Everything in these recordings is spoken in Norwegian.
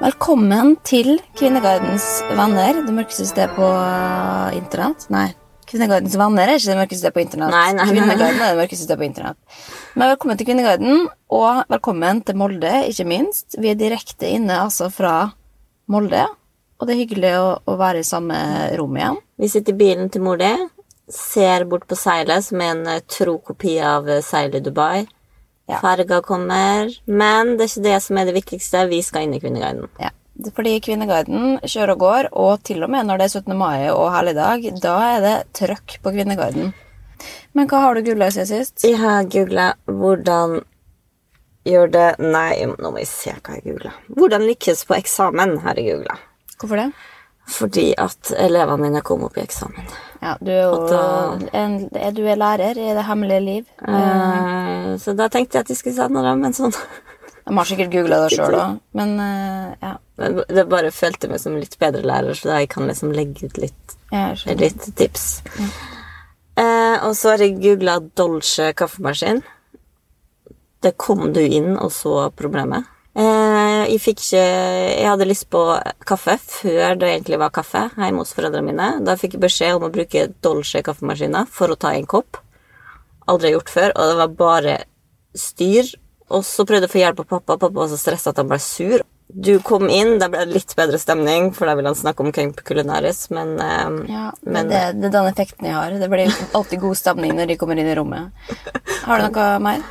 Velkommen til Kvinnegardens venner, det mørkeste stedet på eh, internett. Nei, Kvinnegardens venner er ikke det mørkeste stedet på internett. Nei, nei, nei. Kvinnegarden er det mørkeste stedet på internett. Men velkommen til Kvinnegarden, og velkommen til Molde, ikke minst. Vi er direkte inne altså fra Molde, og det er hyggelig å, å være i samme rom igjen. Vi sitter i bilen til mor di, ser bort på seilet, som er en eh, tro kopi av eh, seilet i Dubai. Ja. Farga kommer, men det er ikke det som er det viktigste. Vi skal inn i Kvinneguiden. Ja. Fordi Kvinneguiden kjører og går, og til og med når det er 17. mai og helligdag, da er det trøkk på Kvinneguiden. Men hva har du googla siden sist? Jeg har googla hvordan gjør det Nei, nå må jeg se hva jeg googla. Hvordan lykkes på eksamen, har jeg googla. Hvorfor det? Fordi at elevene mine kom opp i eksamen. Ja, du er jo da- en, du er lærer i det hemmelige liv. Eh, så da tenkte jeg at de skulle sende dem en sånn De har sikkert googla det sjøl òg, men eh, ja. Men Det bare følte meg som litt bedre lærer, så jeg kan liksom legge ut litt, litt tips. Eh, og så har jeg googla Dolce kaffemaskin. Det kom du inn og så problemet. Eh, jeg fikk ikke Jeg hadde lyst på kaffe før det egentlig var kaffe hjemme hos foreldrene mine. Da fikk jeg beskjed om å bruke Dolce kaffemaskiner for å ta en kopp. Aldri gjort før, og det var bare styr. Og så prøvde jeg å få hjelp av pappa. Pappa var så stressa at han ble sur. Du kom inn, da ble det litt bedre stemning, for da ville han snakke om Camp Culinaris, men, eh, Ja, men men det, det er den effekten jeg har. Det blir alltid god stemning når de kommer inn i rommet. Har du noe mer?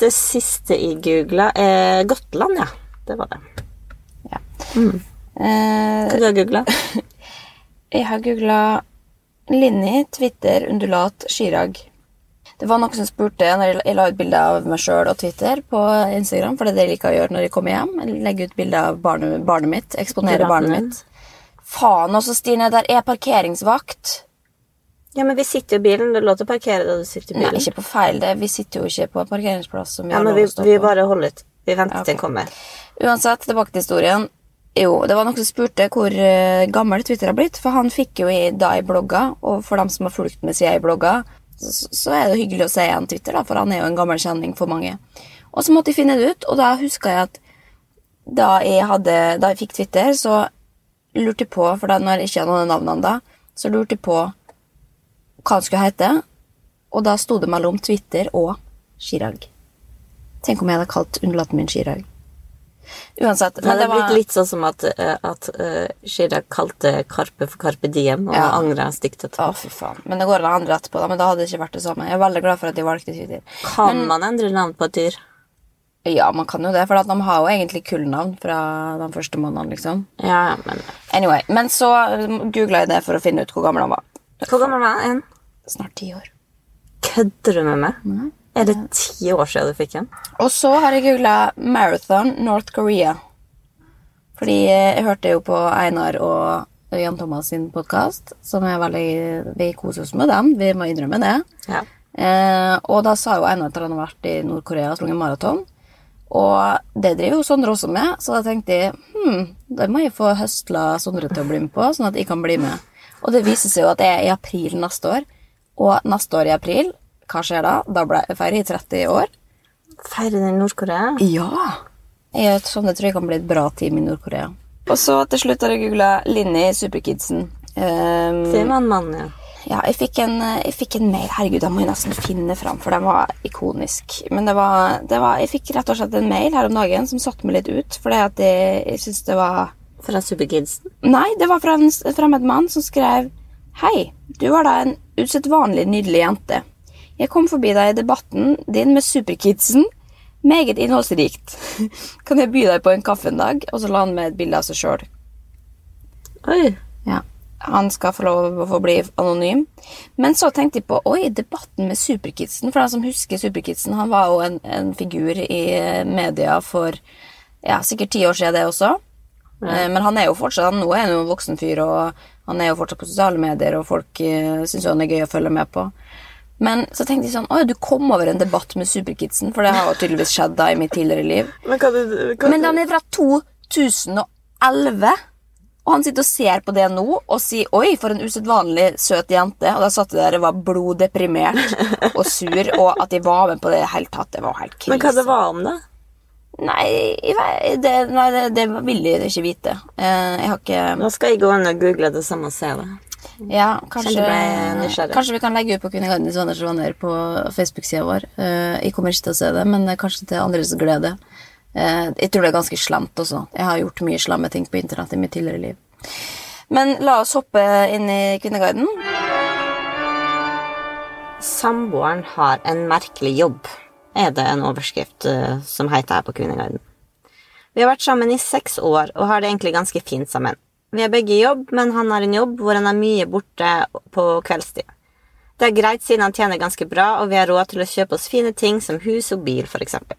Det siste jeg googla, er Gotland, ja. Det var det. Eh, Hva du har googla? jeg har googla Linni, Twitter, undulat, skirag. Det var noen som spurte når jeg- la ut bilde av meg sjøl og Twitter på Instagram, for det er det jeg liker å gjøre når jeg kommer hjem. Jeg legger ut bilde av barnet, barnet mitt. Eksponere barnet mitt. Faen også, Stine, der er parkeringsvakt. Ja, men vi sitter jo i bilen. Det er lov til å parkere da du sitter i bilen. Nei, ikke på feil. Det. Vi sitter jo ikke på en parkeringsplass som vi ja, har men lov vi, å stå vi bare holder ut. Vi venter Ja, okay. til den kommer. Uansett, tilbake til historien. Jo, det var noen som spurte hvor eh, gammel Twitter har blitt, for han fikk jo i, da i blogga, og for dem som har fulgt med siden i blogga, så, så er det hyggelig å se igjen Twitter, da, for han er jo en gammel kjenning for mange. Og så måtte jeg finne det ut, og da huska jeg at da jeg, hadde, da jeg fikk Twitter, så lurte jeg på, for da når jeg ikke hadde noen navnene da, så lurte jeg på hva han skulle hete, og da sto det mellom Twitter og Chirag. Tenk om jeg hadde kalt undulaten min Chirag. Uansett. Det hadde blitt litt sånn som at, eh, at uh, Chirag kalte Karpe for Karpe Diem, og Ja. angra stygt etterpå. Å, fy faen. Men det går an å endre etterpå, da, men da hadde det ikke vært det samme. Jeg er veldig glad for at de valgte Twitter. Kan man endre navn på et dyr? Ja, man kan jo det, for at de har jo egentlig kullnavn fra de første månedene, liksom. Ja, ja, men Anyway, men så googla jeg det for å finne ut hvor gammel han var. Hvor gammel var han? Snart ti år. Kødder du med meg? Er det ti år siden du fikk den? Og så har jeg googla Marathon North Korea. Fordi jeg hørte jo på Einar og Jan Thomas sin podkast, som er veldig Vi koser oss med dem, vi må innrømme det. Ja. Eh, og da sa jo Einar at han har vært i Nord-Korea og sprunget maraton. Og det driver jo Sondre også med, så da tenkte jeg hm, da må jeg få høstla Sondre til å bli med på, sånn at jeg kan bli med. Og det viser seg jo at det er i april neste år. Og neste år i april, hva skjer da? Da ble jeg feirer jeg 30 år. Feirer den i Nord-Korea? Ja! Jeg sånn, jeg tror jeg kan bli et bra team i Nord-Korea. Og så til slutt har jeg googla Linni Superkidsen. Um, Det man mann, ja. ja, jeg fikk, en, jeg fikk en mail. Herregud, den må jeg nesten finne fram, for den var ikonisk. Men det var, det var, jeg fikk rett og slett en mail her om dagen som satte meg litt ut. Fordi at jeg, jeg synes det var Fra Superkidsen. Nei, det var fra en fremmed mann som skrev Hei, du var da en usedvanlig nydelig jente. Jeg kom forbi deg i debatten din med Superkidsen. Meget innholdsrikt. Kan jeg by deg på en kaffe en dag? Og så la han med et bilde av seg sjøl. Oi. Ja. Han skal få lov å forbli bli anonym. Men så tenkte jeg på oi, debatten med Superkidsen. For den som husker Superkidsen, han var jo en, en figur i media for ja, sikkert ti år siden, det også. Eh, Men han er jo fortsatt han, Nå er han jo en voksen fyr, og han er jo fortsatt på sosiale medier, og folk uh, syns jo han er gøy å følge med på. Men så tenkte jeg sånn Å, du kom over en debatt med Superkidsen, for det har jo tydeligvis skjedd da i mitt tidligere liv. Men hva hva Men den er fra 2011. Og han sitter og ser på det nå og sier 'oi, for en usedvanlig søt jente'. Og da satt jeg der og var bloddeprimert og sur, og at jeg var med på det i det hele tatt, det var helt krise. Men hva det var om, da? Nei, det, nei det, det vil jeg ikke vite. Eh, Jeg har ikke Nå skal jeg gå inn og google det samme og se det. Ja, kanskje, kanskje vi kan legge ut på Kvinneguiden Gardens Svanners venner på Facebook-sida vår. Eh, Jeg kommer ikke til å se det, men kanskje til andres glede. Eh, Jeg tror det er ganske slemt også. Jeg har gjort mye slemme ting på internett i mitt tidligere liv. Men la oss hoppe inn i Kvinneguiden. Samboeren har en merkelig jobb, er det en overskrift eh, som heter her på Kvinneguiden. Vi har vært sammen i seks år og har det egentlig ganske fint sammen. Vi er begge i jobb, men han har en jobb hvor han er mye borte på kveldstid. Det er greit siden han tjener ganske bra, og vi har råd til å kjøpe oss fine ting som hus og bil, eksempel.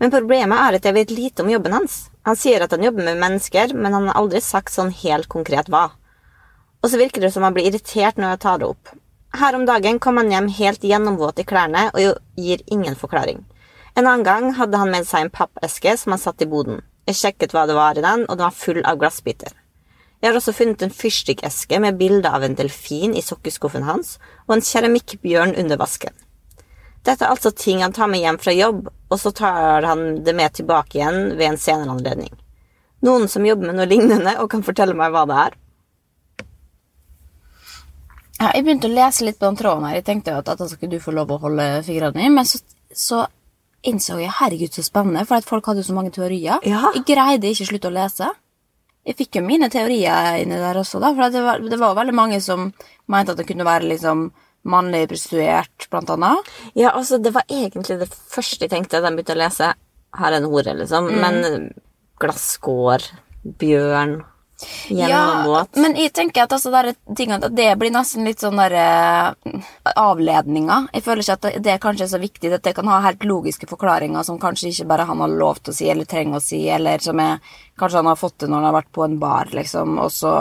Men problemet er at jeg vet lite om jobben hans. Han sier at han jobber med mennesker, men han har aldri sagt sånn helt konkret hva. Og så virker det som han blir irritert når jeg tar det opp. Her om dagen kom han hjem helt gjennomvåt i klærne og gir ingen forklaring. En annen gang hadde han med seg en pappeske som han satt i boden. Jeg sjekket hva det var i den, og den var full av glassbiter. Jeg har også funnet en fyrstikkeske med bilde av en delfin i sokkeskuffen hans og en keramikkbjørn under vasken. Dette er altså ting han tar med hjem fra jobb, og så tar han det med tilbake igjen ved en senere anledning. Noen som jobber med noe lignende og kan fortelle meg hva det er? Ja, jeg begynte å lese litt på den tråden her. Jeg tenkte jo at dette ikke du få lov å holde fingrene i, men så, så innså jeg herregud så spennende, for at folk hadde jo så mange teorier. Ja. Jeg greide ikke å slutte å lese. Jeg fikk jo mine teorier inni der også, da, for det var, det var veldig mange som mente at det kunne være liksom mannlig prostituert, blant annet. Ja, altså, det var egentlig det første jeg tenkte da jeg begynte å lese. Her er en hore, liksom. Men glasskår, bjørn, gjennomvåt men jeg tenker at altså, tingene, at det blir nesten litt sånn der eh, avledninger. Jeg føler ikke at det, kanskje er så viktig. At det kan ha helt logiske forklaringer som kanskje ikke bare han har lov til å si eller trenger å si, eller som er, kanskje han har fått det når han har vært på en bar, liksom, og så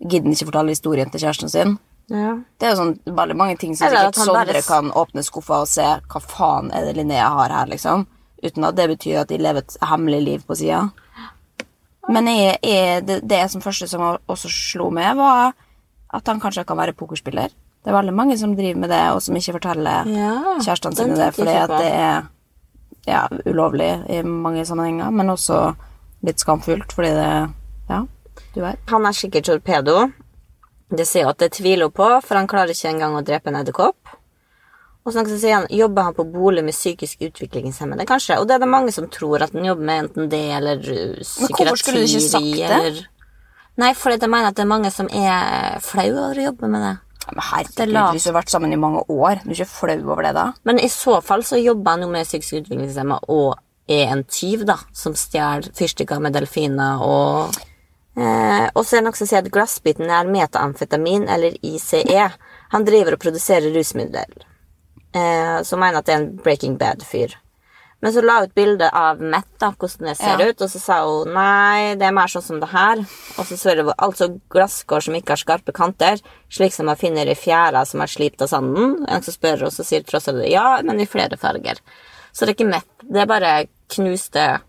gidder han ikke fortelle historien til kjæresten sin. Ja. Det er jo sånn veldig mange ting som sikkert at bare Sondre s- kan åpne skuffa og se hva faen er det Linnea har her, liksom. Uten at det betyr at de lever et hemmelig liv på sida. Men jeg, jeg, det, det som første som også slo meg, var at han kanskje kan være pokerspiller. Det er veldig mange som driver med det, og som ikke forteller Ja, kjærestene sine det, fordi at det er ja, ulovlig i mange sammenhenger, men også litt skamfullt, fordi det Ja, du vet. Han er sikkert torpedo. Det sier at det tviler hun på, for han klarer ikke engang å drepe en edderkopp. Og så sier han, jobber han på bolig med psykisk utviklingshemmede, kanskje? Og det er det mange som tror at han jobber med enten det eller uh, Men hvorfor skulle du ikke sagt det? Eller... Nei, fordi jeg mener at det er mange som er flau over å jobbe med det. Men Det er herregud, hvis du har vært sammen i mange år, du er ikke flau over det da? Men i så fall så jobber han jo med psykisk utviklingshemmede og er en tyv, da, som stjeler fyrstikker med delfiner og eh, Og så er det noen som sier at glassbiten er metamfetamin eller ICE. Han driver og produserer rusmidler. Eh, som mener at det er en Breaking Bad-fyr. Men så la hun ut bilde av Matt, da, hvordan det ser Ja. ut, og så sa hun nei, det er mer sånn som det her. Og så ser det altså glasskår som ikke har skarpe kanter, slik som man finner i fjæra som er slipt av sanden. En som spør, og så sier tross alt ja, men i flere farger. Så det er ikke Matt, det er bare knuste,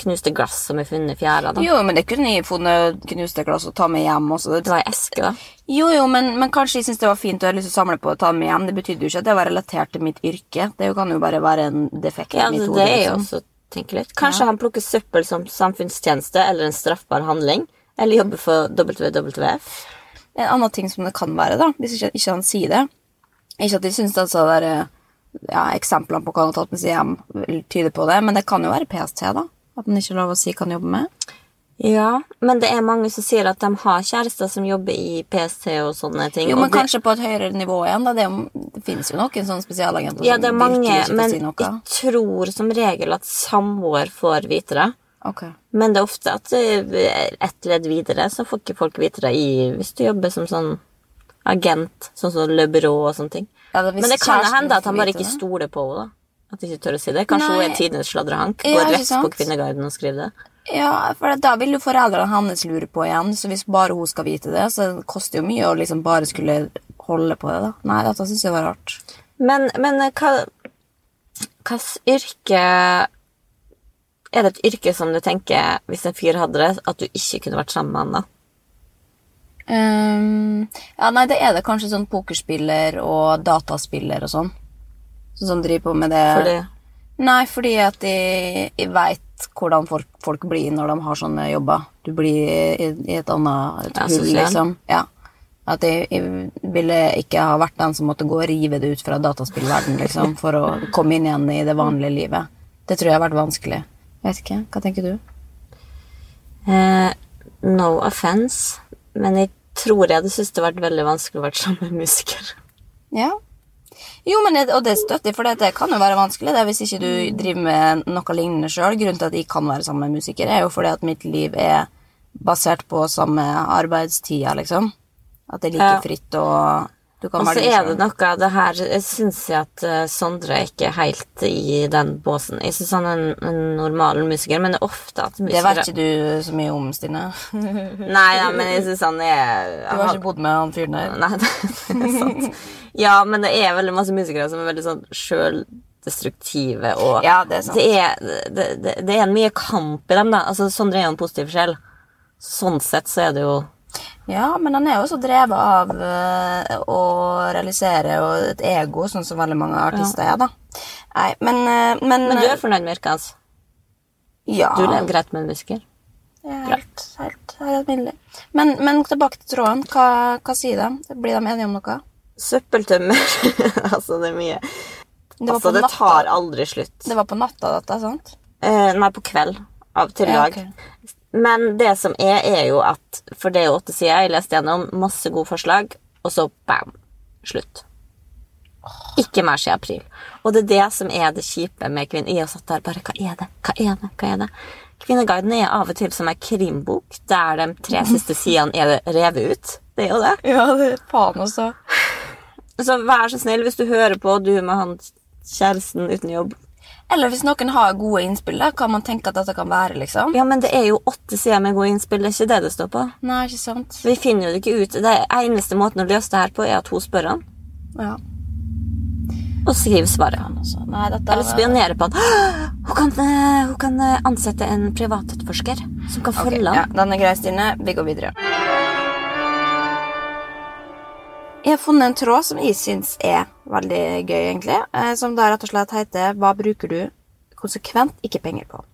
knuste glass som er funnet i fjæra, da. Jo, men det kunne jeg funnet knuste glass og ta med hjem også. Det var ei eske, da. Jo, jo, men, men kanskje jeg synes det var fint og jeg har lyst til å samle på og ta med hjem. Det betydde jo ikke at det var relatert til mitt yrke. Det kan jo bare være en defekt Ja, i mitt det, hode. liksom. Kanskje han plukker søppel som samfunnstjeneste eller en straffbar handling. Eller jobber for WWF. En annen ting som det kan være, da, hvis ikke, ikke han sier det Ikke at jeg syns altså det er ja, eksemplene på hva han har tatt med seg hjem, tyder på det, men det kan jo være PST, da. At han ikke har lov å si hva han jobber med. Ja, men det er mange som sier at de har kjærester som jobber i PST og sånne ting. Jo, men det, kanskje på et høyere nivå igjen. Da. Det, er det finnes jo noen sånne spesialagenter Ja, det er mange, ikke men si jeg tror som regel at samboer får vite det. Ok. Men det er ofte at eh, ett ledd videre så får ikke folk vite det i, hvis du jobber som sånn agent, sånn som Le Bureau og sånne ting. Ja, det Men det kan hende at han bare ikke stoler på henne. da. At de ikke tør å si det. Kanskje hun er tidenes sladrehank. Går ja, rett på Kvinneguiden og skriver det. Ja, for da vil jo foreldrene hans lure på igjen, så hvis bare hun skal vite det, så det koster jo mye å liksom bare skulle holde på det, da. Nei, dette syns jeg var rart. Men, men eh, hva Hvilket yrke Er det et yrke som du tenker, hvis en fyr hadde det, at du ikke kunne vært sammen med han da? Um, ja, nei, det er det kanskje sånn pokerspiller og dataspiller og sånn. Som driver på med det. For det. Nei, fordi at jeg, de veit hvordan folk, folk blir når de har sånne jobber. Du blir i, i et annet et hull, liksom. Ja. At jeg, jeg ville ikke ha vært den som måtte gå og rive det ut fra dataspillverden, liksom, for å komme inn igjen i det vanlige livet. Det tror jeg har vært vanskelig. Vet ikke. Hva tenker du? eh, No offence, men jeg tror jeg hadde syntes det vært veldig vanskelig å være sammen med musiker. Ja. Jo, men det, og det støtter jeg, for det, kan jo være vanskelig det, hvis ikke du driver med noe lignende sjøl. Grunnen til at jeg kan være sammen med musikere, er jo fordi at mitt liv er basert på samme arbeidstida, liksom. At det er like Ja. fritt, og du kan Og så er det noe av det her Jeg syns at eh, Sondre er ikke helt i den båsen. Jeg syns han er en, en normal musiker, men det er ofte at musikere Det vet ikke du så mye om, Stine. Nei, nei, men jeg syns han er Du har ikke bodd med han fyren der. Nei, det, det er sant. Ja, men det er veldig masse musikere som er veldig sånn sjøldestruktive og Ja, det er. Det er, det, det, det er mye kamp i dem, da. Altså, Sondre er jo en positiv sjel. Sånn sett så er det jo Ja, men han er jo så drevet av eh, å realisere et ego, sånn som veldig mange artister er, da. Nei, men, eh, men Men du er fornøyd med yrket hans? ja. Du lever greit med en musiker? Ja, helt, helt, helt alminnelig. Men, men tilbake til tråden. Hva, hva sier de? Blir de enige om noe? Søppeltømmer. altså, det er mye Det Altså, det natta. tar aldri slutt. Det var på natta, dette, sant? Eh, nei, på kveld. Av til i Ja, dag. Men det som er, er jo at For det er jo åtte sider. Jeg leste gjennom masse gode forslag, og så bam! Slutt. Ikke mer siden april. Og det er det som er det kjipe med kvinner. Jeg har satt der bare Hva er det? Hva er det? Hva er det? Kvinneguiden er av og til som ei krimbok der de tre siste sidene er revet ut. Det er jo det. Ja, det er faen også. Så vær så snill, hvis du hører på, du med han kjæresten uten jobb Eller hvis noen har gode innspill, da, kan man tenke at dette kan være, liksom. Ja, men det er jo åtte sider med gode innspill. Det er ikke det det står på. Nei, ikke sant? Vi finner jo det ikke ut. Det eneste måten å løse det her på, er at hun spør han, Ja. og skriver svaret. Altså, nei, dette Eller spionere på han. Hun kan, eh, hun kan eh, ansette en privatetterforsker som kan følge ja, han. den er grei, Stine. Vi går videre. Jeg har funnet en tråd som jeg syns er veldig gøy, egentlig. eh, Som da rett og slett heter 'Hva bruker du konsekvent ikke penger på'?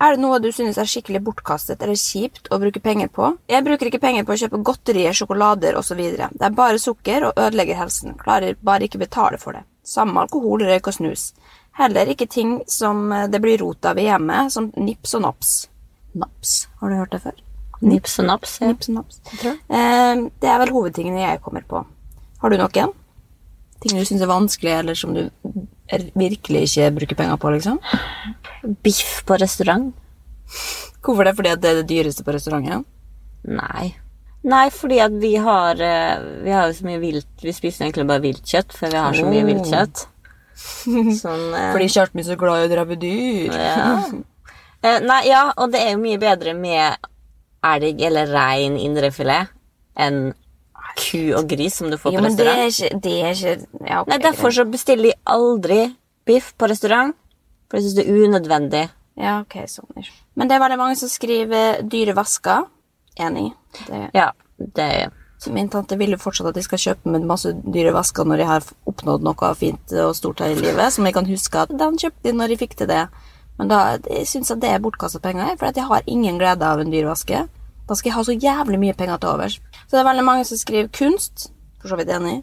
Er det noe du synes er skikkelig bortkastet eller kjipt å bruke penger på? Jeg bruker ikke penger på å kjøpe godterier, sjokolader osv. Det er bare sukker og ødelegger helsen. Klarer bare ikke betale for det. Samme alkohol, røyk og snus. Heller ikke ting som eh, det blir rot av i hjemmet, som nips og naps. Naps, har du hørt det før? Nips og naps. Ja. Nips og naps. Eh, det er vel hovedtingene jeg kommer på. Har du noen? Ting du syns er vanskelig, eller som du virkelig ikke bruker penger på, liksom? Biff på restaurant? Hvorfor det? Fordi det er det dyreste på restauranten? Nei. Nei, fordi at vi har eh, Vi har jo så mye vilt Vi spiser egentlig bare viltkjøtt, for vi har så mye Oh. viltkjøtt. Sånn eh, Fordi min er så glad i å drepe dyr. Ja. Eh, nei, ja, og det er jo mye bedre med elg eller rein indrefilet enn ku og gris som du får Jo, på men det er restaurant. ikke, det er ikke ja, okay, Nei, Derfor så bestiller de aldri biff på restaurant, for jeg syns det er unødvendig. Ja, ok, sånn er det. Men det er veldig mange som skriver dyre vasker. Enig. Det, Ja, det min tante vil jo fortsatt at de skal kjøpe med masse dyre vasker når de har oppnådd noe fint og stort her i livet, som jeg kan huske at den kjøpte de når de fikk til det. Men da jeg syns jeg det er bortkasta penger, for at jeg har ingen glede av en dyr vaske. Da skal jeg ha så jævlig mye penger til overs. Så det er veldig mange som skriver kunst, for så vidt enig.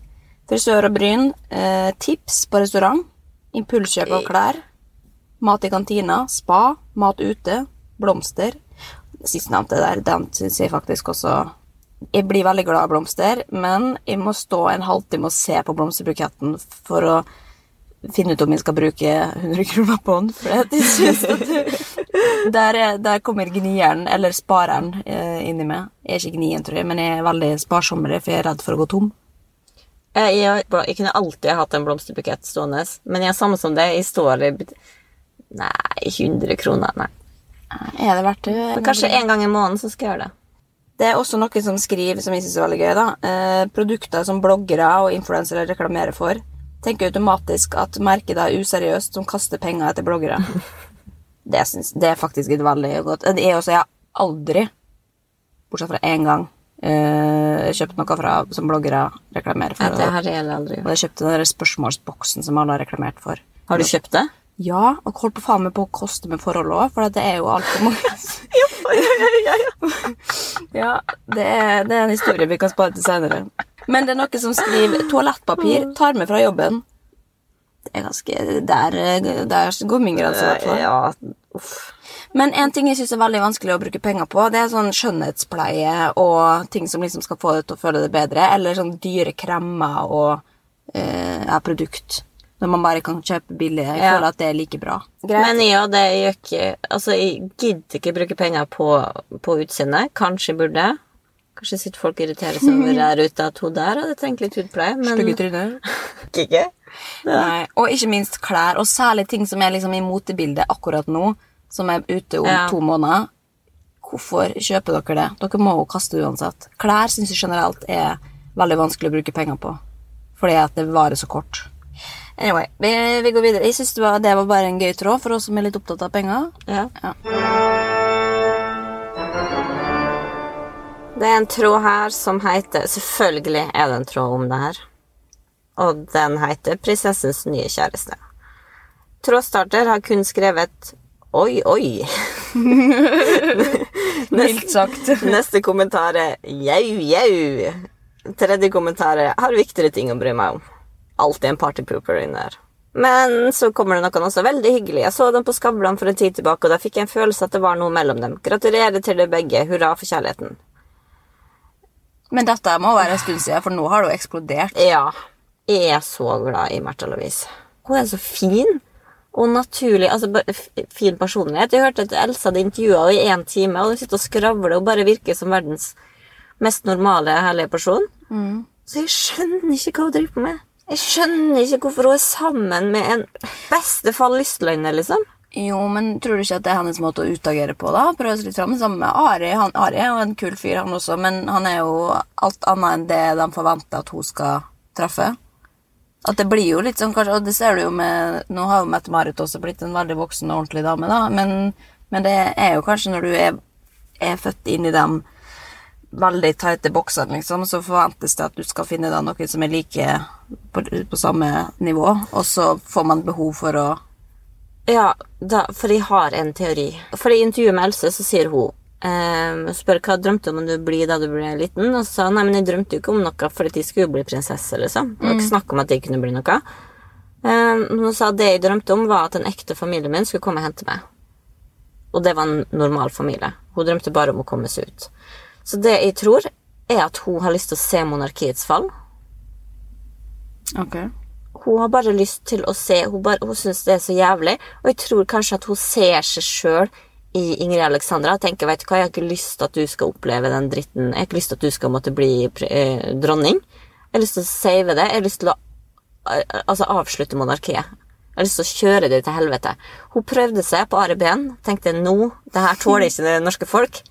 Frisør og bryn. Eh, tips på restaurant. Impulskjøp av klær. Mat i kantina. Spa. Mat ute. Blomster. Sistnevnte der, den syns jeg faktisk også Jeg blir veldig glad av blomster, men jeg må stå en halvtime og se på blomsterbuketten for å finne ut om jeg skal bruke 100 kroner på den. For jeg synes at der, er, der kommer gnieren, eller spareren, eh, inni meg. Jeg er ikke gnien, tror jeg, men jeg er veldig sparsommere, for jeg er redd for å gå tom. jeg, jeg, jeg kunne alltid hatt en blomsterbukett stående, men jeg er samme som det. Jeg står i Nei, 100 kroner, nei. Er det verdt det? Men kanskje en gang i måneden så skal jeg gjøre det. Det er også noen som skriver, som jeg synes er veldig gøy, da. Eh, produkter som bloggere og influensere reklamerer for. Tenker automatisk at merket er useriøst som kaster penger etter bloggere. det, synes, det er faktisk et veldig godt Det er også, jeg har aldri, bortsett fra én gang, eh, kjøpt noe fra, som bloggere reklamerer for. for. det har jeg aldri Og gjort. jeg kjøpte den der spørsmålsboksen som alle har reklamert for. Har du kjøpt det? Ja, og holdt på faen meg på å koste med forhold òg, for det er jo altfor mange Ja, det er, det er en historie vi kan spare til senere. Men det er noen som skriver toalettpapir tar med fra jobben. Det er ganske Der, der går min grense, i hvert fall. Ja, uff. Men en ting jeg syns er veldig vanskelig å bruke penger på, det er sånn skjønnhetspleie og ting som liksom skal få deg til å føle deg bedre, eller sånn dyre kremmer og eh, ja, produkt. Når man bare kan kjøpe billig. Jeg Ja. føler at det er like bra. Men ja, det gjør ikke Altså, jeg gidder ikke bruke penger på, på utseendet. Kanskje jeg burde. Kanskje sitter folk og irriterer seg over der ute at hun der hadde trengt litt hudpleie, men Stygge tryner. ikke. Nei, og ikke minst klær, og særlig ting som er liksom i motebildet akkurat nå, som er ute om Ja. to måneder. Hvorfor kjøper dere det? Dere må jo kaste det uansett. Klær syns jeg generelt er veldig vanskelig å bruke penger på, fordi at det varer så kort. Anyway, vi, vi går videre. Jeg synes det var, det var bare en gøy tråd for oss som er litt opptatt av penger. Ja. Ja. Det er en tråd her som heter Selvfølgelig er det en tråd om det her. Og den heter 'Prinsessens nye kjæreste'. Trådstarter har kun skrevet 'oi, oi'. Mildt sagt. Neste kommentar er 'jau, jau'. Tredje kommentar er 'har viktigere ting å bry meg om'. Alltid en partypooper inni der. Men så kommer det noen også veldig hyggelig. Jeg så dem på Skavlan for en tid tilbake, og da fikk jeg en følelse at det var noe mellom dem. Gratulerer til dere begge. Hurra for kjærligheten. Men dette må være en stund siden, for nå har det jo eksplodert. Ja. Er så glad i Märtha Louise. Hun er så fin og naturlig. Altså, fin personlighet. Jeg hørte at Elsa hadde intervjua henne i én time, og hun sitter og skravler og bare virker som verdens mest normale, herlige person. Så jeg skjønner ikke hva hun driver på med. Jeg skjønner ikke hvorfor hun er sammen med en beste fall lystløgner, liksom. Jo, men tror du ikke at det er hennes måte å utagere på, da? Prøve seg litt fram. Sammen med Ari. Han, Ari er jo en kul fyr, han også, men han er jo alt annet enn det de forventer at hun skal treffe. At det blir jo litt sånn, kanskje, og det ser du jo med Nå har jo Mette-Marit også blitt en veldig voksen og ordentlig dame, da, men, men det er jo kanskje når du er, er født inn i dem veldig tighte boksene, liksom, så forventes det at du skal finne deg noen som er like på, på samme nivå, og så får man behov for å Ja, da, for jeg har en teori. For i intervjuet med Else så sier hun eh, Spør hva drømte du om du blir da du ble liten. Og sa nei, men jeg drømte jo ikke om noe fordi jeg skulle jo bli prinsesse, liksom. Det var ikke snakk om at jeg kunne bli noe. Eh, men hun sa det jeg drømte om, var at en ekte familie min skulle komme og hente meg. Og det var en normal familie. Hun drømte bare om å komme seg ut. Så det jeg tror, er at hun har lyst til å se monarkiets fall. Ok. Hun har bare lyst til å se Hun, bare- hun syns det er så jævlig. Og jeg tror kanskje at hun ser seg sjøl i Ingrid Alexandra og tenker vet du hva, jeg har ikke lyst til at du skal oppleve den dritten. Jeg har ikke lyst til at du skal måtte bli eh, dronning. Jeg har lyst til å save det. Jeg har lyst til å eh, altså, avslutte monarkiet. Jeg har lyst til å kjøre det til helvete. Hun prøvde seg på Ari Behn. Tenkte nå, det her tåler ikke det norske folk.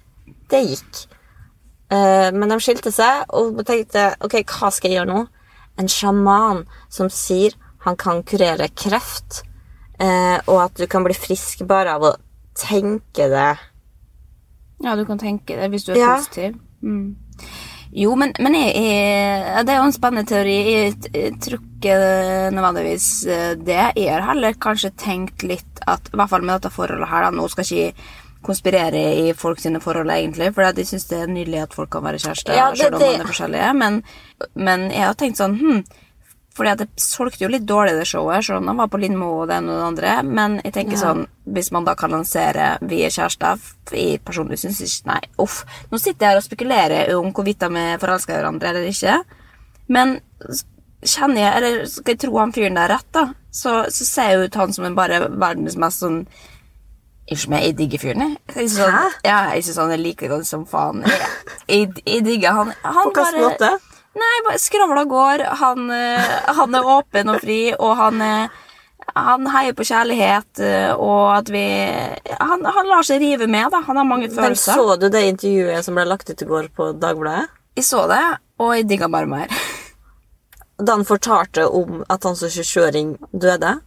Det gikk. Eh, men de skilte seg, og tenkte ok, hva skal jeg gjøre nå? En sjaman som sier han kan kurere kreft, og at du kan bli frisk bare av å tenke det. Ja, du kan tenke det hvis du er Ja. positiv. Mm. Jo, men, men jeg, jeg, det er jo en spennende teori. Jeg, jeg tror ikke nødvendigvis eh, det. Jeg har heller kanskje tenkt litt at I hvert fall med dette forholdet her, da, nå skal ikke konspirere i folk sine forhold, egentlig. For jeg syns det er nydelig at folk kan være kjærester, Ja, det- selv om man er forskjellige. Men, men jeg har tenkt sånn hm, fordi at det solgte jo litt dårlig, det showet. Selv om de var på Lindmo og det ene og det andre. Men jeg tenker sånn, hvis man da kan lansere 'Vi er kjærester' i personlig syns ikke Nei, uff. Nå sitter jeg her og spekulerer om hvorvidt de er forelska i hverandre eller ikke. Men kjenner jeg Eller skal jeg tro han fyren der rett, da, så, så ser jeg ut han som en bare verdens mest sånn Unnskyld meg, jeg digger fyren, jeg. jeg. Sånn, Hæ? ja, jeg syns han er like godt som faen. Jeg, jeg, jeg digger han. han På hvilken måte? Nei, bare skravla går. Han, eh, han er åpen og fri, og han er han heier på kjærlighet, eh, og at vi han, han lar seg rive med, da. Han har mange følelser. Men så du det intervjuet som ble lagt ut i går på Dagbladet? Jeg så det, og jeg digga bare mer. Da han fortalte om at han som 26-åring døde?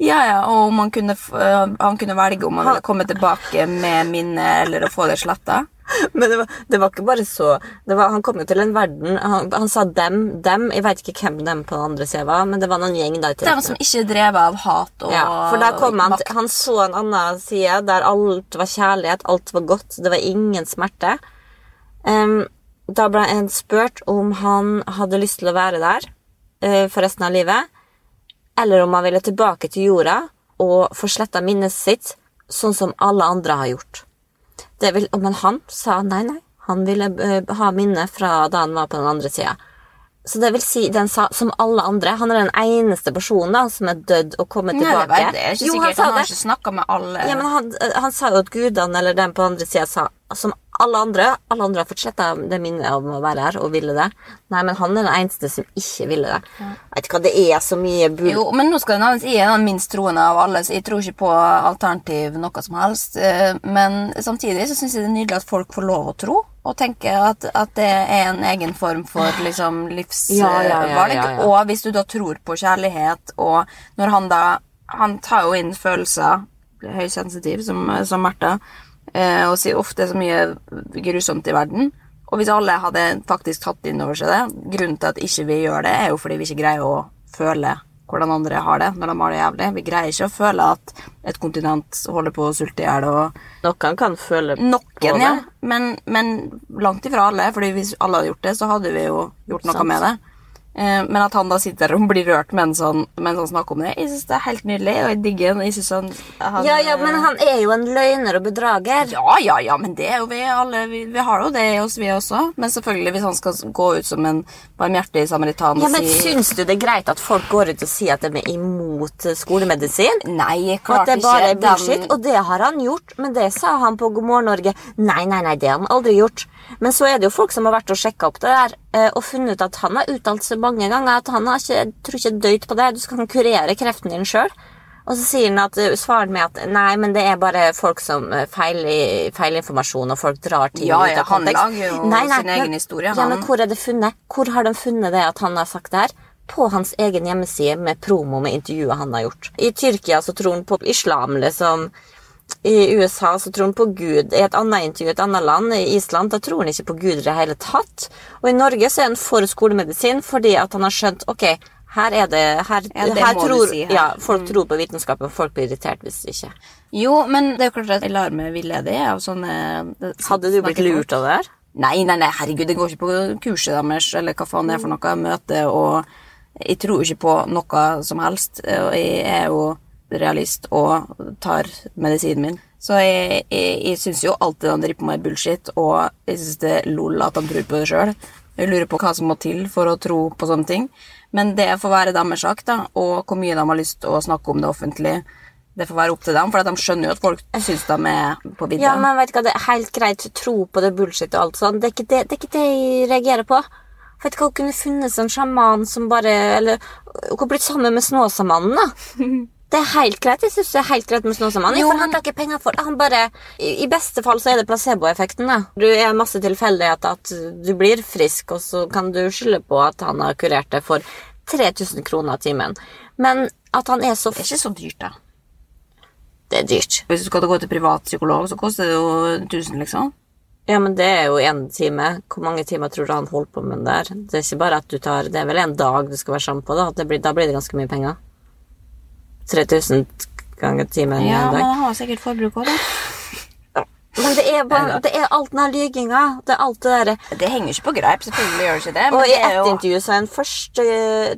Ja, ja, og kunne, øh, han kunne velge om han ville komme tilbake med minnet eller å få det sletta. Men det var, det var ikke bare så det var, Han kom jo til en verden Han, han sa dem, dem. Jeg vet ikke hvem dem på den andre sida var, men det var noen gjeng der. De som ikke drevet av hat og ja, For da kom han, han så en annen side der alt var kjærlighet, alt var godt, det var ingen smerte. Um, da ble en spurt om han hadde lyst til å være der uh, for resten av livet, eller om han ville tilbake til jorda og få sletta minnet sitt, sånn som alle andre har gjort. Vil, men han sa nei, nei. Han ville eh, ha minnet fra da han var på den andre sida. Så det vil si, den sa som alle andre. Han er den eneste personen da, som er dødd og kommet Nei, tilbake. Nei. Det er ikke sikkert. Jo, Han, har det. ikke snakka med alle. Ja, men han, han sa jo at gudene eller den på andre sida sa som alle andre Alle andre har fått sletta det minnet om å være her og ville det. Nei, men han er den eneste som ikke ville det. Jeg vet ikke hva det er så mye bull... Jo, men nå skal det nevnes, jeg er den minst troende av alle, så jeg tror ikke på alternativ noe som helst. Eh, Men samtidig så syns jeg det er nydelig at folk får lov å tro, og tenke at, at det er en egen form for liksom, livsvalg. Ja, ja, ja. Og hvis du da tror på kjærlighet, og når han da Han tar jo inn følelser, blir høysensitiv som, som Märtha, eh, og sier ofte så mye grusomt i verden. Og hvis alle hadde faktisk tatt inn over seg det Grunnen til at ikke vi gjør det, er jo fordi vi ikke greier å føle hvordan andre har det når de har det jævlig. Vi greier ikke å føle at et kontinent holder på å sulte i hjel. og Noen kan føle på det. ja. Men, men langt ifra alle. Fordi hvis alle hadde gjort det, så hadde vi jo gjort noe Sant. med det. Eh, men at han da sitter og blir rørt mens han, mens han snakker om det, jeg synes det er helt nydelig. Og jeg digger han. Jeg synes han, han Ja, ja, men han er jo en løgner og bedrager. ja, ja, ja, men det er jo vi alle. Vi, vi har jo det i oss, vi også. Men selvfølgelig, hvis han skal gå ut som en barmhjertig samaritan Ja, men si Syns du det er greit at folk går ut og sier at de er imot eh, skolemedisin? Nei, klart at det bare er bullshit? Og det har han gjort, men det sa han på God morgen Norge. Nei, nei, nei, det har han aldri gjort. Men så er det jo folk som har vært og sjekka opp det der, og funnet ut at han har uttalt seg mange ganger at han har ikke, jeg tror ikke døyt på det. Du skal kurere kreften din sjøl. Og så sier han at, svaren svarer med at nei, men det er bare folk som eh, feil, informasjon og folk drar ting Ja, ut ja, han lager jo sin egen historie, Ja, men hvor er det funnet? Hvor har de funnet det at han har sagt det her? På hans egen hjemmeside med promo med intervjuet han har gjort. I Tyrkia så tror han på islam, liksom. I USA så tror han på Gud. I et annet intervju i et annet land, i Island, da tror han ikke på Gud i det hele tatt. Og i Norge så er han for skolemedisin fordi at han har skjønt ok, her er det Her, Ja, det her tror si her. Mm. Ja, folk tror på vitenskapen, og folk blir irritert hvis de ikke Jo, men det er jo klart at jeg lar meg villede av sånne det- Hadde du blitt lurt av det her? Nei, nei, nei, herregud, det går ikke på kurset deres, eller hva faen det er for noe, møte, og jeg tror ikke på noe som helst, og jeg er jo realist og tar medisinen min. Så jeg, jeg, jeg syns jo alltid han driver på med bullshit, og jeg syns det er lol at han tror på det sjøl. Jeg lurer på hva som må til for å tro på sånne ting. Men det får være deres sak, da, og hvor mye de har lyst til å snakke om det offentlig. Det får være opp til dem, for de skjønner jo at folk syns de er på vidda. Ja, men vet du hva, det er helt greit å tro på det bullshit og alt sånt. Det er ikke det, det, er ikke det jeg reagerer på. Vet du hva, hun kunne funnet en sjaman som bare Eller hun kunne blitt sammen med Snåsamannen, da. Det er helt greit. Jeg synes det er helt greit med Snåsamannen. Jo, For han tar ikke penger for det. Han bare I i beste fall så er det placeboeffekten, da. Du er masse tilfeldigheter at du blir frisk, og så kan du skylde på at han har kurert det for 3000 kroner timen. Men at han er så Det er ikke så dyrt, da. Det er dyrt. Hvis du skal gå til privatpsykolog, så koster det jo 1000, liksom. Ja, men det er jo én time. Hvor mange timer tror du han holdt på med det der? Det er ikke bare at du tar Det er vel en dag du skal være sammen på, da. Det blir, da blir det ganske mye penger. 3000 ganger timen Ja, en men dag. han har sikkert forbruk òg, da. Men det er bare Det er alt den lyginga. Det er alt det derre Det henger ikke på greip, selvfølgelig gjør det ikke det. Men Og i ett jo intervju så er en første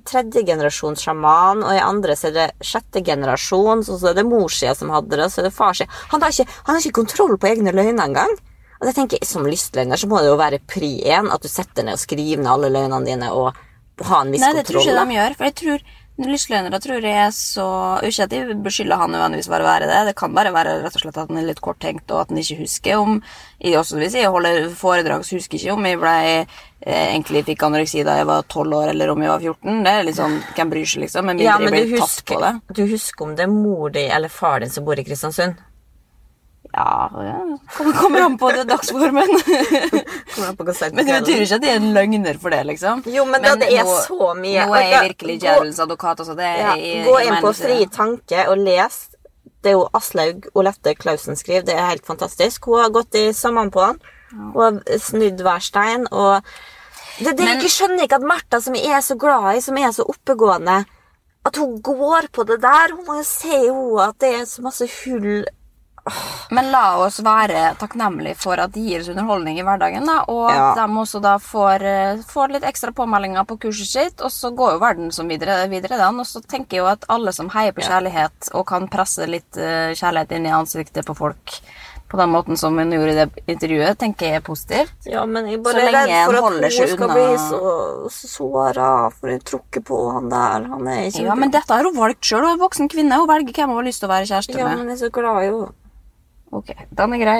tredje generasjons sjaman, og i andre så er det sjette generasjon, så så er det morssida som hadde det, og så er det farssida. Han, har ikke- han har ikke kontroll på egne løgner engang. Og det tenker jeg, Som lystløgner så må det jo være pri én at du setter ned og skriver ned alle løgnene dine og ha en viss Nei, det tror jeg ikke de gjør. For jeg tror Lystløgnere tror jeg er så Ikke at de beskylder han nødvendigvis for å være det. Det kan bare være rett og slett at han er litt korttenkt, og at han ikke husker om Jeg også hvis jeg holder foredrag, så husker jeg ikke om jeg ble eh, egentlig fikk anoreksi da jeg var 12 år, eller om jeg var 14. Det er litt sånn Hvem bryr seg, liksom? Men mindre Ja, men jeg du husker, tatt på det. du husker om det er mor di eller far din som bor i Kristiansund? Ja, ja. Kommer, an på det dagsformen. Men det betyr ikke at de er løgner for det, liksom. Jo, men da det er så mye- Nå er jeg virkelig djevelens advokat. Altså, det Ja, jeg- gå inn på Fri tanke og les. Det er jo Aslaug Olette Klausen skriver. Det er helt fantastisk. Hun har gått i sammen på han. Har snudd hver stein. Og det, det Men- jeg skjønner ikke at Märtha, som jeg er så glad i, som er så oppegående, at hun går på det der. Hun må jo se hun, at det er så masse hull Men la oss være takknemlige for at de gir oss underholdning i hverdagen, da, og Ja. at de også da får, eh, får litt ekstra påmeldinger på kurset sitt, og så går jo verden som videre, videre den. Og så tenker jeg jo at alle som heier på kjærlighet og kan presse litt eh, kjærlighet inn i ansiktet på folk på den måten som hun gjorde i det intervjuet, tenker jeg er positivt. Ja, men jeg bare er redd for at hun skal unna- bli så såra, for hun tror på han der. Han er ikke Ja, men dette har hun valgt sjøl, hun er voksen kvinne. Hun velger hvem hun har lyst til å være kjæreste med. Ja, men jeg er så glad i henne. Ok, den er grei.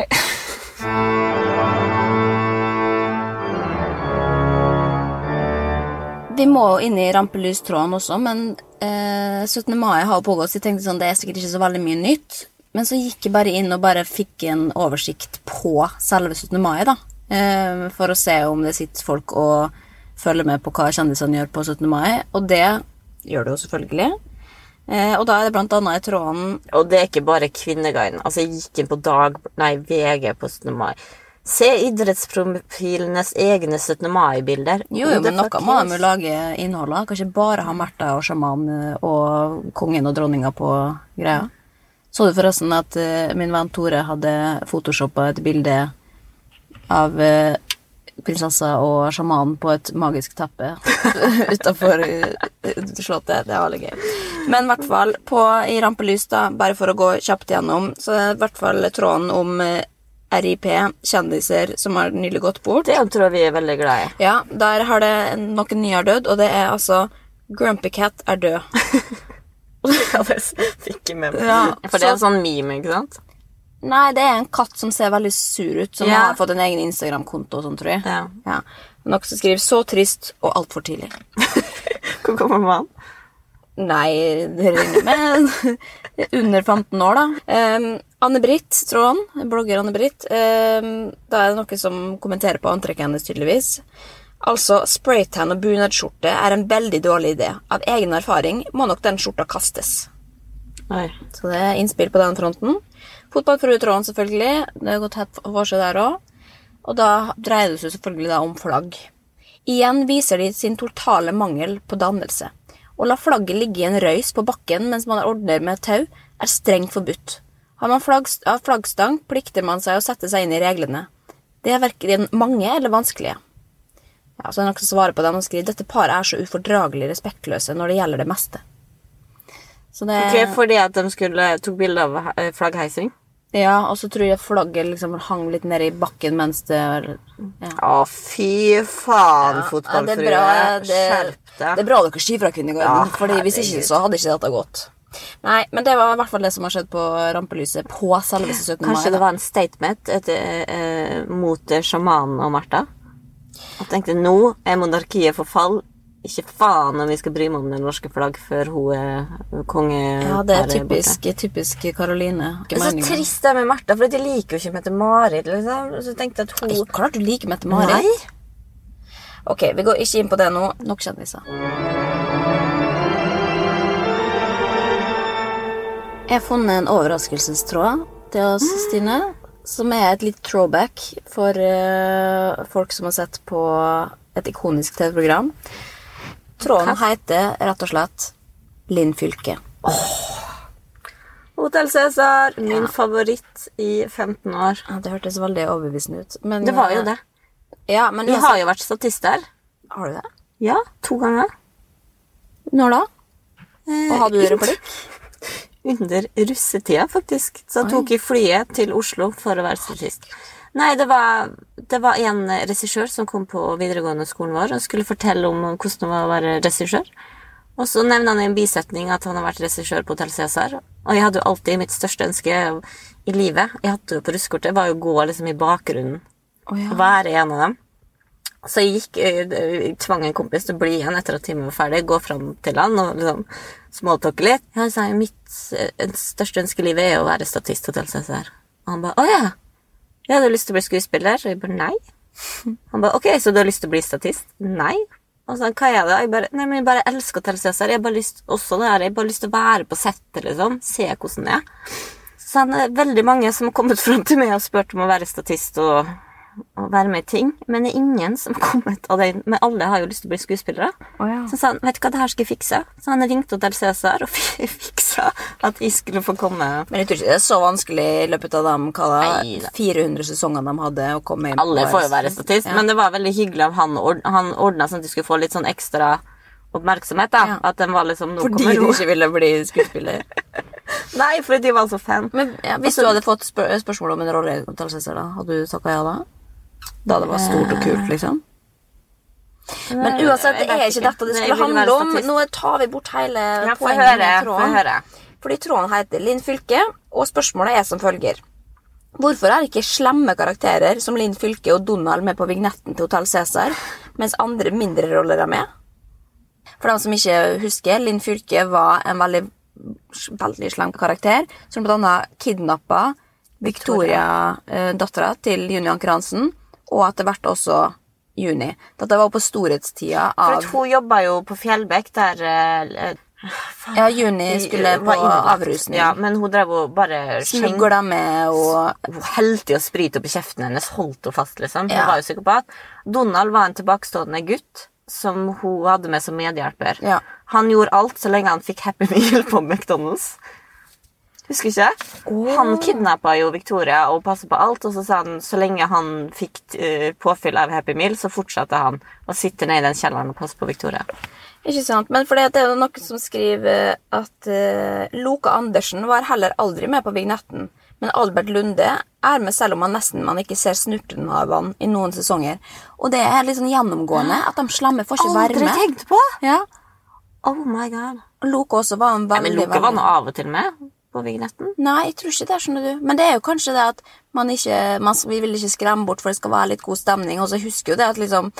Vi må inn i rampelystråden også, men eh, 17. mai har jo pågått, så jeg tenkte sånn, det er sikkert ikke så veldig mye nytt. Men så gikk jeg bare inn og bare fikk en oversikt på selve 17. mai, da. Eh, for å se om det sitter folk og følger med på hva kjendisene gjør på 17. mai. Og det gjør det jo selvfølgelig. Eh, og da er det blant annet i tråden Og det er ikke bare Kvinneguiden. Altså, jeg gikk inn på Dag... Nei, VG på 17. mai. Se idrettsprofilenes egne 17. mai-bilder. Jo, jo, men noe må de jo lage innhold av. Kan ikke bare ha Märtha og sjaman eh, og kongen og dronninga på greia. Så du forresten at eh, min venn Tore hadde photoshoppa et bilde av prinsessa og sjamanen på et magisk teppe utafor slottet. Det var litt gøy. Men i hvert fall på, i rampelys, da, bare for å gå kjapt gjennom, så er det i hvert fall tråden om eh, RIP, kjendiser som har nylig gått bort. Det tror jeg vi er veldig glad i. Ja, der har det noen nye har dødd, og det er altså Grumpy Cat er død. Ja, det fikk jeg med meg. Ja, For det er en sånn meme, ikke sant? Nei, det er en katt som ser veldig sur ut, som Ja. har fått en egen Instagram-konto og sånn, tror jeg. Ja. Noen som skriver 'så trist og altfor tidlig'. Hvor kommer man? Nei, det regner med under 15 år, da. Um, Anne-Britt Tråden, blogger Anne-Britt. Um, da er det noen som kommenterer på antrekket hennes, tydeligvis. Altså, spraytan og bunadsskjorte er en veldig dårlig idé. Av egen erfaring må nok den skjorta kastes. Nei. Så det er innspill på den fronten. Fotballfruetråden, selvfølgelig. Det har gått hett for seg der òg. Og da dreier det seg selvfølgelig om flagg. Igjen viser de sin totale mangel på dannelse. Å la flagget ligge i en røys på bakken mens man ordner med tau, er strengt forbudt. Har man flagg, flaggstang, plikter man seg å sette seg inn i reglene. Det er verken mange eller vanskelige. Ja, så er det noen som på det og skriver dette paret er så ufordragelig respektløse når det gjelder det meste. Så det Okay, Fordi at de skulle tok bilde av flaggheising? Ja, og så tror jeg flagget liksom hang litt nede i bakken mens det ja. Å, fy faen, Ja, fotballfrue. det er bra, det, Skjerp deg. det er bra dere skyver fra Kvinneguiden, Ja, Fordi hvis ikke så hadde ikke dette gått. Nei, men det var i hvert fall det som har skjedd på rampelyset på selveste 17. mai. Kanskje det var en statement et, eh, mot sjamanen og Martha? Jeg tenkte nå er monarkiet for fall. Ikke faen om vi skal bry meg om det norske flagg før hun er konge. Ja, det er typisk, typisk Karoline. Det er så trist det med Martha, for de liker jo ikke Mette-Marit. Liksom. Så tenkte at hun Ikke klart du liker Mette-Marit. Nei. Ok, vi går ikke inn på det nå. Nok kjendiser. Jeg har funnet en overraskelsestråd til oss, Stine. Som er et litt throwback for uh, folk som har sett på et ikonisk TV-program. Tråden heter rett og slett Linn Fylke. Hotell Cæsar, min favoritt i 15 år. Ja, det hørtes veldig overbevisende ut. Men, Det var jo det. eh, Ja, men Vi har jo vært statist der. Har du det? Ja, to ganger. Når da? Og hadde du replikk? Under russetida, faktisk. Så jeg tok i flyet til Oslo for å være statist. Nei, det var, det var en regissør som kom på videregående skolen vår og skulle fortelle om hvordan det var å være regissør. Og så nevner han i en bisetning at han har vært regissør på Hotell Cæsar. Og jeg hadde jo alltid mitt største ønske i livet Jeg hadde jo på russekortet var jo å gå liksom i bakgrunnen. Oh, ja. Være en av dem. Så jeg gikk, eh, jeg tvang en kompis til å bli igjen etter at timen var ferdig, gå fram til han og liksom småtalke litt. Jeg sa mitt eh, største ønske i livet er å være statist Hotell Cæsar. Og han ba, å ja, ja, du har lyst til å bli skuespiller? Og jeg bare, nei. Han bare ok, så du har lyst til å bli statist? Nei. Og så hva er det? Jeg bare, nei, men jeg bare elsker å telle CSR. Jeg har bare lyst, bare lyst til å være på settet, liksom. Se hvordan det er. Så han er veldig mange som har kommet fram til meg og spurt om å være statist og, og være med i ting. Men det er ingen som har kommet av den. Men alle har jo lyst til å bli skuespillere. Oh, ja. Så sa han, vet du hva, det her skal jeg fikse. Så han ringte Hotell Cæsar og fiksa at jeg skulle få komme. Men jeg tror ikke det er så vanskelig i løpet av de hva da, 400 sesongene de hadde. å komme inn Alle får jo være statist, Ja. men det var veldig hyggelig av han. Han ordna sånn at de skulle få litt sånn ekstra oppmerksomhet. da. Ja. At den var liksom nå Fordi du ikke ville bli skuespiller. Nei, fordi de var så fan. Men ja, Hvis du hadde fått spør spørsmål om en rolle hadde du takka ja da? Da det var stort og kult, liksom? Men uansett, det er ikke dette det skulle handle om. Nå tar vi bort hele Ja, poenget med tråden. høre. Fordi tråden heter Linn Fylke, og spørsmålet er som følger. Hvorfor er ikke slemme karakterer som Linn Fylke og Donald med på vignetten til Hotell Cæsar, mens andre mindre roller er med? For dem som ikke husker, Linn Fylke var en veldig, veldig slem karakter, som bl.a. kidnappa Victoria, eh, dattera til Junior Anker Hansen, og etter hvert også Juni. Dette var på storhetstida For av at hun jobba jo på Fjellbekk, der eh, Ja, Juni skulle på avrusning. Ja, men hun drev og bare Smugla med og Hun helte jo sprit i kjeften hennes, holdt henne fast, liksom. Hun Ja. var jo psykopat. Donald var en tilbakestående gutt som hun hadde med som medhjelper. Ja. Han gjorde alt så lenge han fikk Happy Meal på McDonald's. Husker ikke? Han kidnappa jo Victoria og passet på alt, og så sa han så lenge han fikk eh, påfyll av Happy Meal, så fortsatte han å sitte ned i den kjelleren og passe på Victoria. Ikke sant? Men for det er jo noen som skriver at uh, Loke Andersen var heller aldri med på vignetten. Men Albert Lunde er med selv om man nesten man ikke ser snurten av han i noen sesonger. Og det er litt sånn gjennomgående at de slamme får ikke være med. Aldri tenkt på! Ja. Oh my god. Loke også var en Nei, veldig, men Loke var nå av og til med på vignetten. Nei, jeg tror ikke det, skjønner du. Men det er jo kanskje det at man ikke man, Vi vil ikke skremme bort, for det skal være litt god stemning. Og så husker jo det at liksom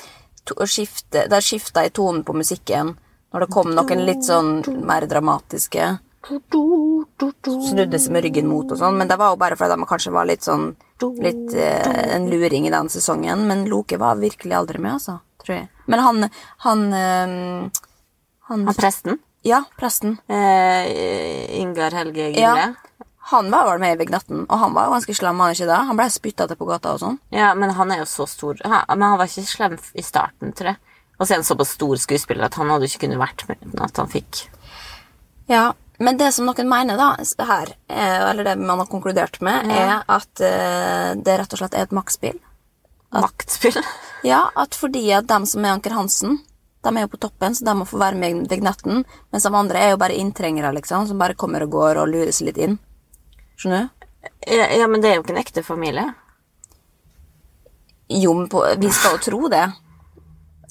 to, skifte, Det skifta i tonen på musikken når det kom noen litt sånn mer dramatiske. Snudde seg med ryggen mot og sånn, men det var jo bare fordi de kanskje var litt sånn Litt eh, en luring i den sesongen. Men Loke var virkelig aldri med, altså. Tror jeg. Men han Han, eh, han, Han presten. Ja, presten. Eh, Ingar Helge Gimle. Ja. Ja. Han var vel med i Vignetten, og han var jo ganske slem, han ikke det? Han ble spytta til på gata og sånn. Ja, men han er jo så stor. Han, men han var ikke slem i starten, tror jeg. Og så er han såpass stor skuespiller at han hadde ikke kunnet vært med uten at han fikk Ja, men det som noen mener da, her, eh, eller det man har konkludert med, er at eh, det rett og slett er et maktspill. maktspill. Ja, at fordi at dem som er Anker Hansen, de er jo på toppen, så de må få være med i Vignetten, mens de andre er jo bare inntrengere, liksom, som bare kommer og går og lurer seg litt inn. Skjønner du? Ja, ja, men det er jo ikke en ekte familie. Jo, men på, vi skal jo tro det.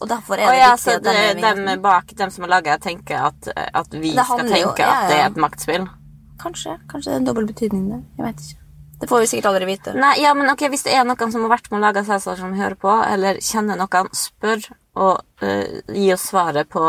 Og derfor er det ja, viktig at de er dem bak, dem som har laga, tenker at, at vi skal tenke jo- ja, at det er et maktspill? Kanskje. Kanskje det er en dobbel betydning der. Jeg vet ikke. Det får vi sikkert aldri vite. Nei, ja, men ok, Hvis det er noen som har vært med å lage Cæsar som hører på, eller kjenner noen, spør og uh, gi oss svaret på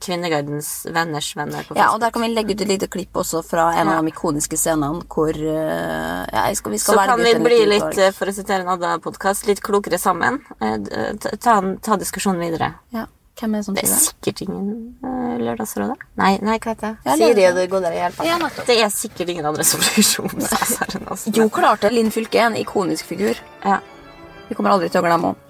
Kvinneguidens venners venner på Ja, og der kan vi legge ut et lite klipp også fra en av de ikoniske scenene hvor uh, ja, skal, vi skal Så kan vi bli litt, utvalg. eh, for å sitere en annen podkast, litt klokere sammen. Uh, Ta, ta, ta diskusjonen videre. Ja, hvem er det som Det tror er sikkert ingen Lørdagsrådet? Nei, nei, hva heter det? Ja, Siri og det i hjelpa. Ja, det er sikkert ingen andre som bryr seg om Cæsaren. Jo, klart det. Linn Fylke er en ikonisk figur. Ja. Vi kommer aldri til å glemme henne.